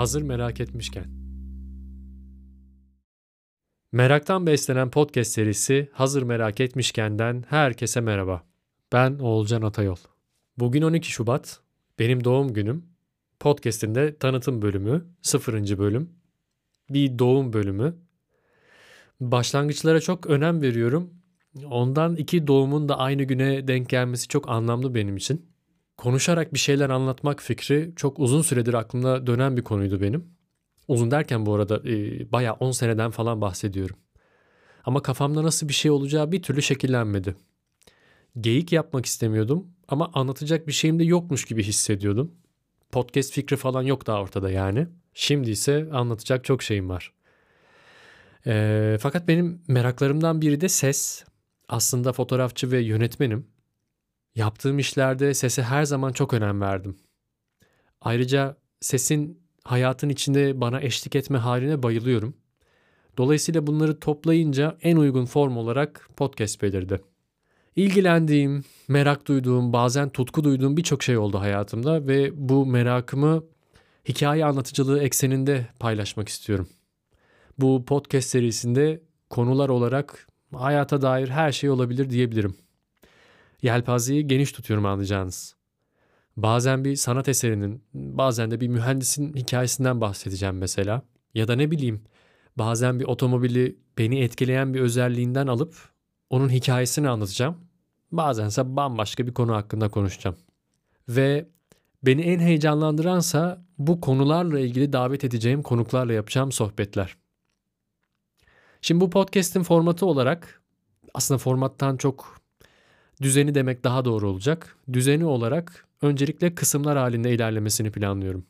Hazır merak etmişken. Meraktan beslenen podcast serisi Hazır Merak Etmişken'den herkese merhaba. Ben Oğulcan Atayol. Bugün 12 Şubat, benim doğum günüm. Podcast'in de tanıtım bölümü, 0. bölüm. Bir doğum bölümü. Başlangıçlara çok önem veriyorum. Ondan iki doğumun da aynı güne denk gelmesi çok anlamlı benim için. Konuşarak bir şeyler anlatmak fikri çok uzun süredir aklımda dönen bir konuydu benim. Uzun derken bu arada e, bayağı 10 seneden falan bahsediyorum. Ama kafamda nasıl bir şey olacağı bir türlü şekillenmedi. Geyik yapmak istemiyordum ama anlatacak bir şeyim de yokmuş gibi hissediyordum. Podcast fikri falan yok daha ortada yani. Şimdi ise anlatacak çok şeyim var. E, fakat benim meraklarımdan biri de ses. Aslında fotoğrafçı ve yönetmenim. Yaptığım işlerde sese her zaman çok önem verdim. Ayrıca sesin hayatın içinde bana eşlik etme haline bayılıyorum. Dolayısıyla bunları toplayınca en uygun form olarak podcast belirdi. İlgilendiğim, merak duyduğum, bazen tutku duyduğum birçok şey oldu hayatımda ve bu merakımı hikaye anlatıcılığı ekseninde paylaşmak istiyorum. Bu podcast serisinde konular olarak hayata dair her şey olabilir diyebilirim. Yelpazeyi geniş tutuyorum anlayacağınız. Bazen bir sanat eserinin, bazen de bir mühendisin hikayesinden bahsedeceğim mesela. Ya da ne bileyim, bazen bir otomobili beni etkileyen bir özelliğinden alıp onun hikayesini anlatacağım. Bazense bambaşka bir konu hakkında konuşacağım. Ve beni en heyecanlandıransa bu konularla ilgili davet edeceğim konuklarla yapacağım sohbetler. Şimdi bu podcast'in formatı olarak aslında formattan çok düzeni demek daha doğru olacak. Düzeni olarak öncelikle kısımlar halinde ilerlemesini planlıyorum.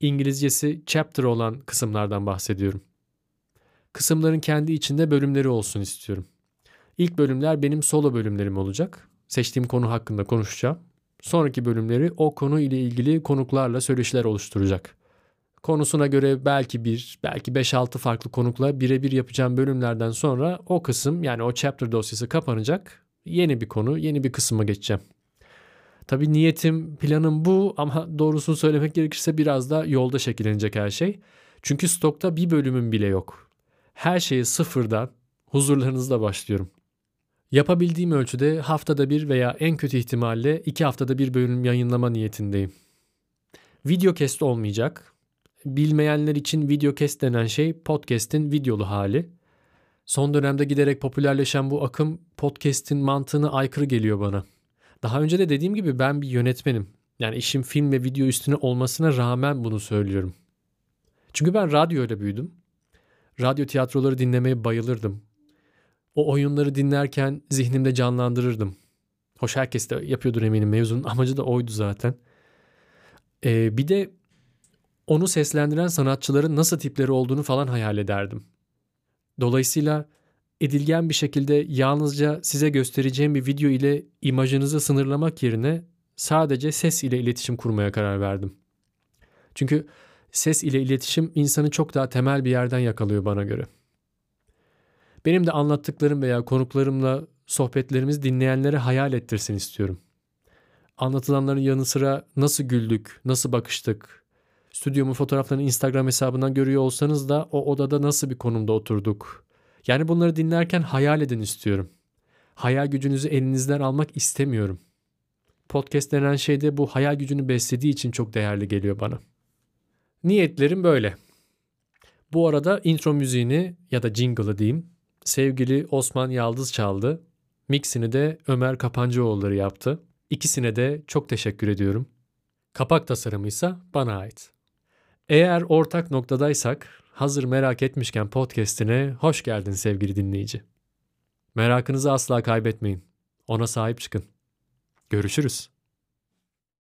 İngilizcesi chapter olan kısımlardan bahsediyorum. Kısımların kendi içinde bölümleri olsun istiyorum. İlk bölümler benim solo bölümlerim olacak. Seçtiğim konu hakkında konuşacağım. Sonraki bölümleri o konu ile ilgili konuklarla söyleşiler oluşturacak. Konusuna göre belki bir, belki 5-6 farklı konukla birebir yapacağım bölümlerden sonra o kısım yani o chapter dosyası kapanacak. Yeni bir konu, yeni bir kısma geçeceğim. Tabii niyetim, planım bu ama doğrusunu söylemek gerekirse biraz da yolda şekillenecek her şey. Çünkü stokta bir bölümüm bile yok. Her şeyi sıfırdan huzurlarınızda başlıyorum. Yapabildiğim ölçüde haftada bir veya en kötü ihtimalle iki haftada bir bölüm yayınlama niyetindeyim. Video kest olmayacak. Bilmeyenler için video kest denen şey podcast'in videolu hali. Son dönemde giderek popülerleşen bu akım podcast'in mantığına aykırı geliyor bana. Daha önce de dediğim gibi ben bir yönetmenim. Yani işim film ve video üstüne olmasına rağmen bunu söylüyorum. Çünkü ben radyoyla büyüdüm. Radyo tiyatroları dinlemeye bayılırdım. O oyunları dinlerken zihnimde canlandırırdım. Hoş herkes de yapıyordur eminim mevzunun amacı da oydu zaten. Ee, bir de onu seslendiren sanatçıların nasıl tipleri olduğunu falan hayal ederdim. Dolayısıyla edilgen bir şekilde yalnızca size göstereceğim bir video ile imajınızı sınırlamak yerine sadece ses ile iletişim kurmaya karar verdim. Çünkü ses ile iletişim insanı çok daha temel bir yerden yakalıyor bana göre. Benim de anlattıklarım veya konuklarımla sohbetlerimiz dinleyenlere hayal ettirsin istiyorum. Anlatılanların yanı sıra nasıl güldük, nasıl bakıştık, stüdyomun fotoğraflarını Instagram hesabından görüyor olsanız da o odada nasıl bir konumda oturduk. Yani bunları dinlerken hayal edin istiyorum. Hayal gücünüzü elinizden almak istemiyorum. Podcast denen şey de bu hayal gücünü beslediği için çok değerli geliyor bana. Niyetlerim böyle. Bu arada intro müziğini ya da jingle'ı diyeyim sevgili Osman Yaldız çaldı. Mixini de Ömer Kapancıoğulları yaptı. İkisine de çok teşekkür ediyorum. Kapak tasarımı ise bana ait. Eğer ortak noktadaysak hazır merak etmişken podcast'ine hoş geldin sevgili dinleyici. Merakınızı asla kaybetmeyin. Ona sahip çıkın. Görüşürüz.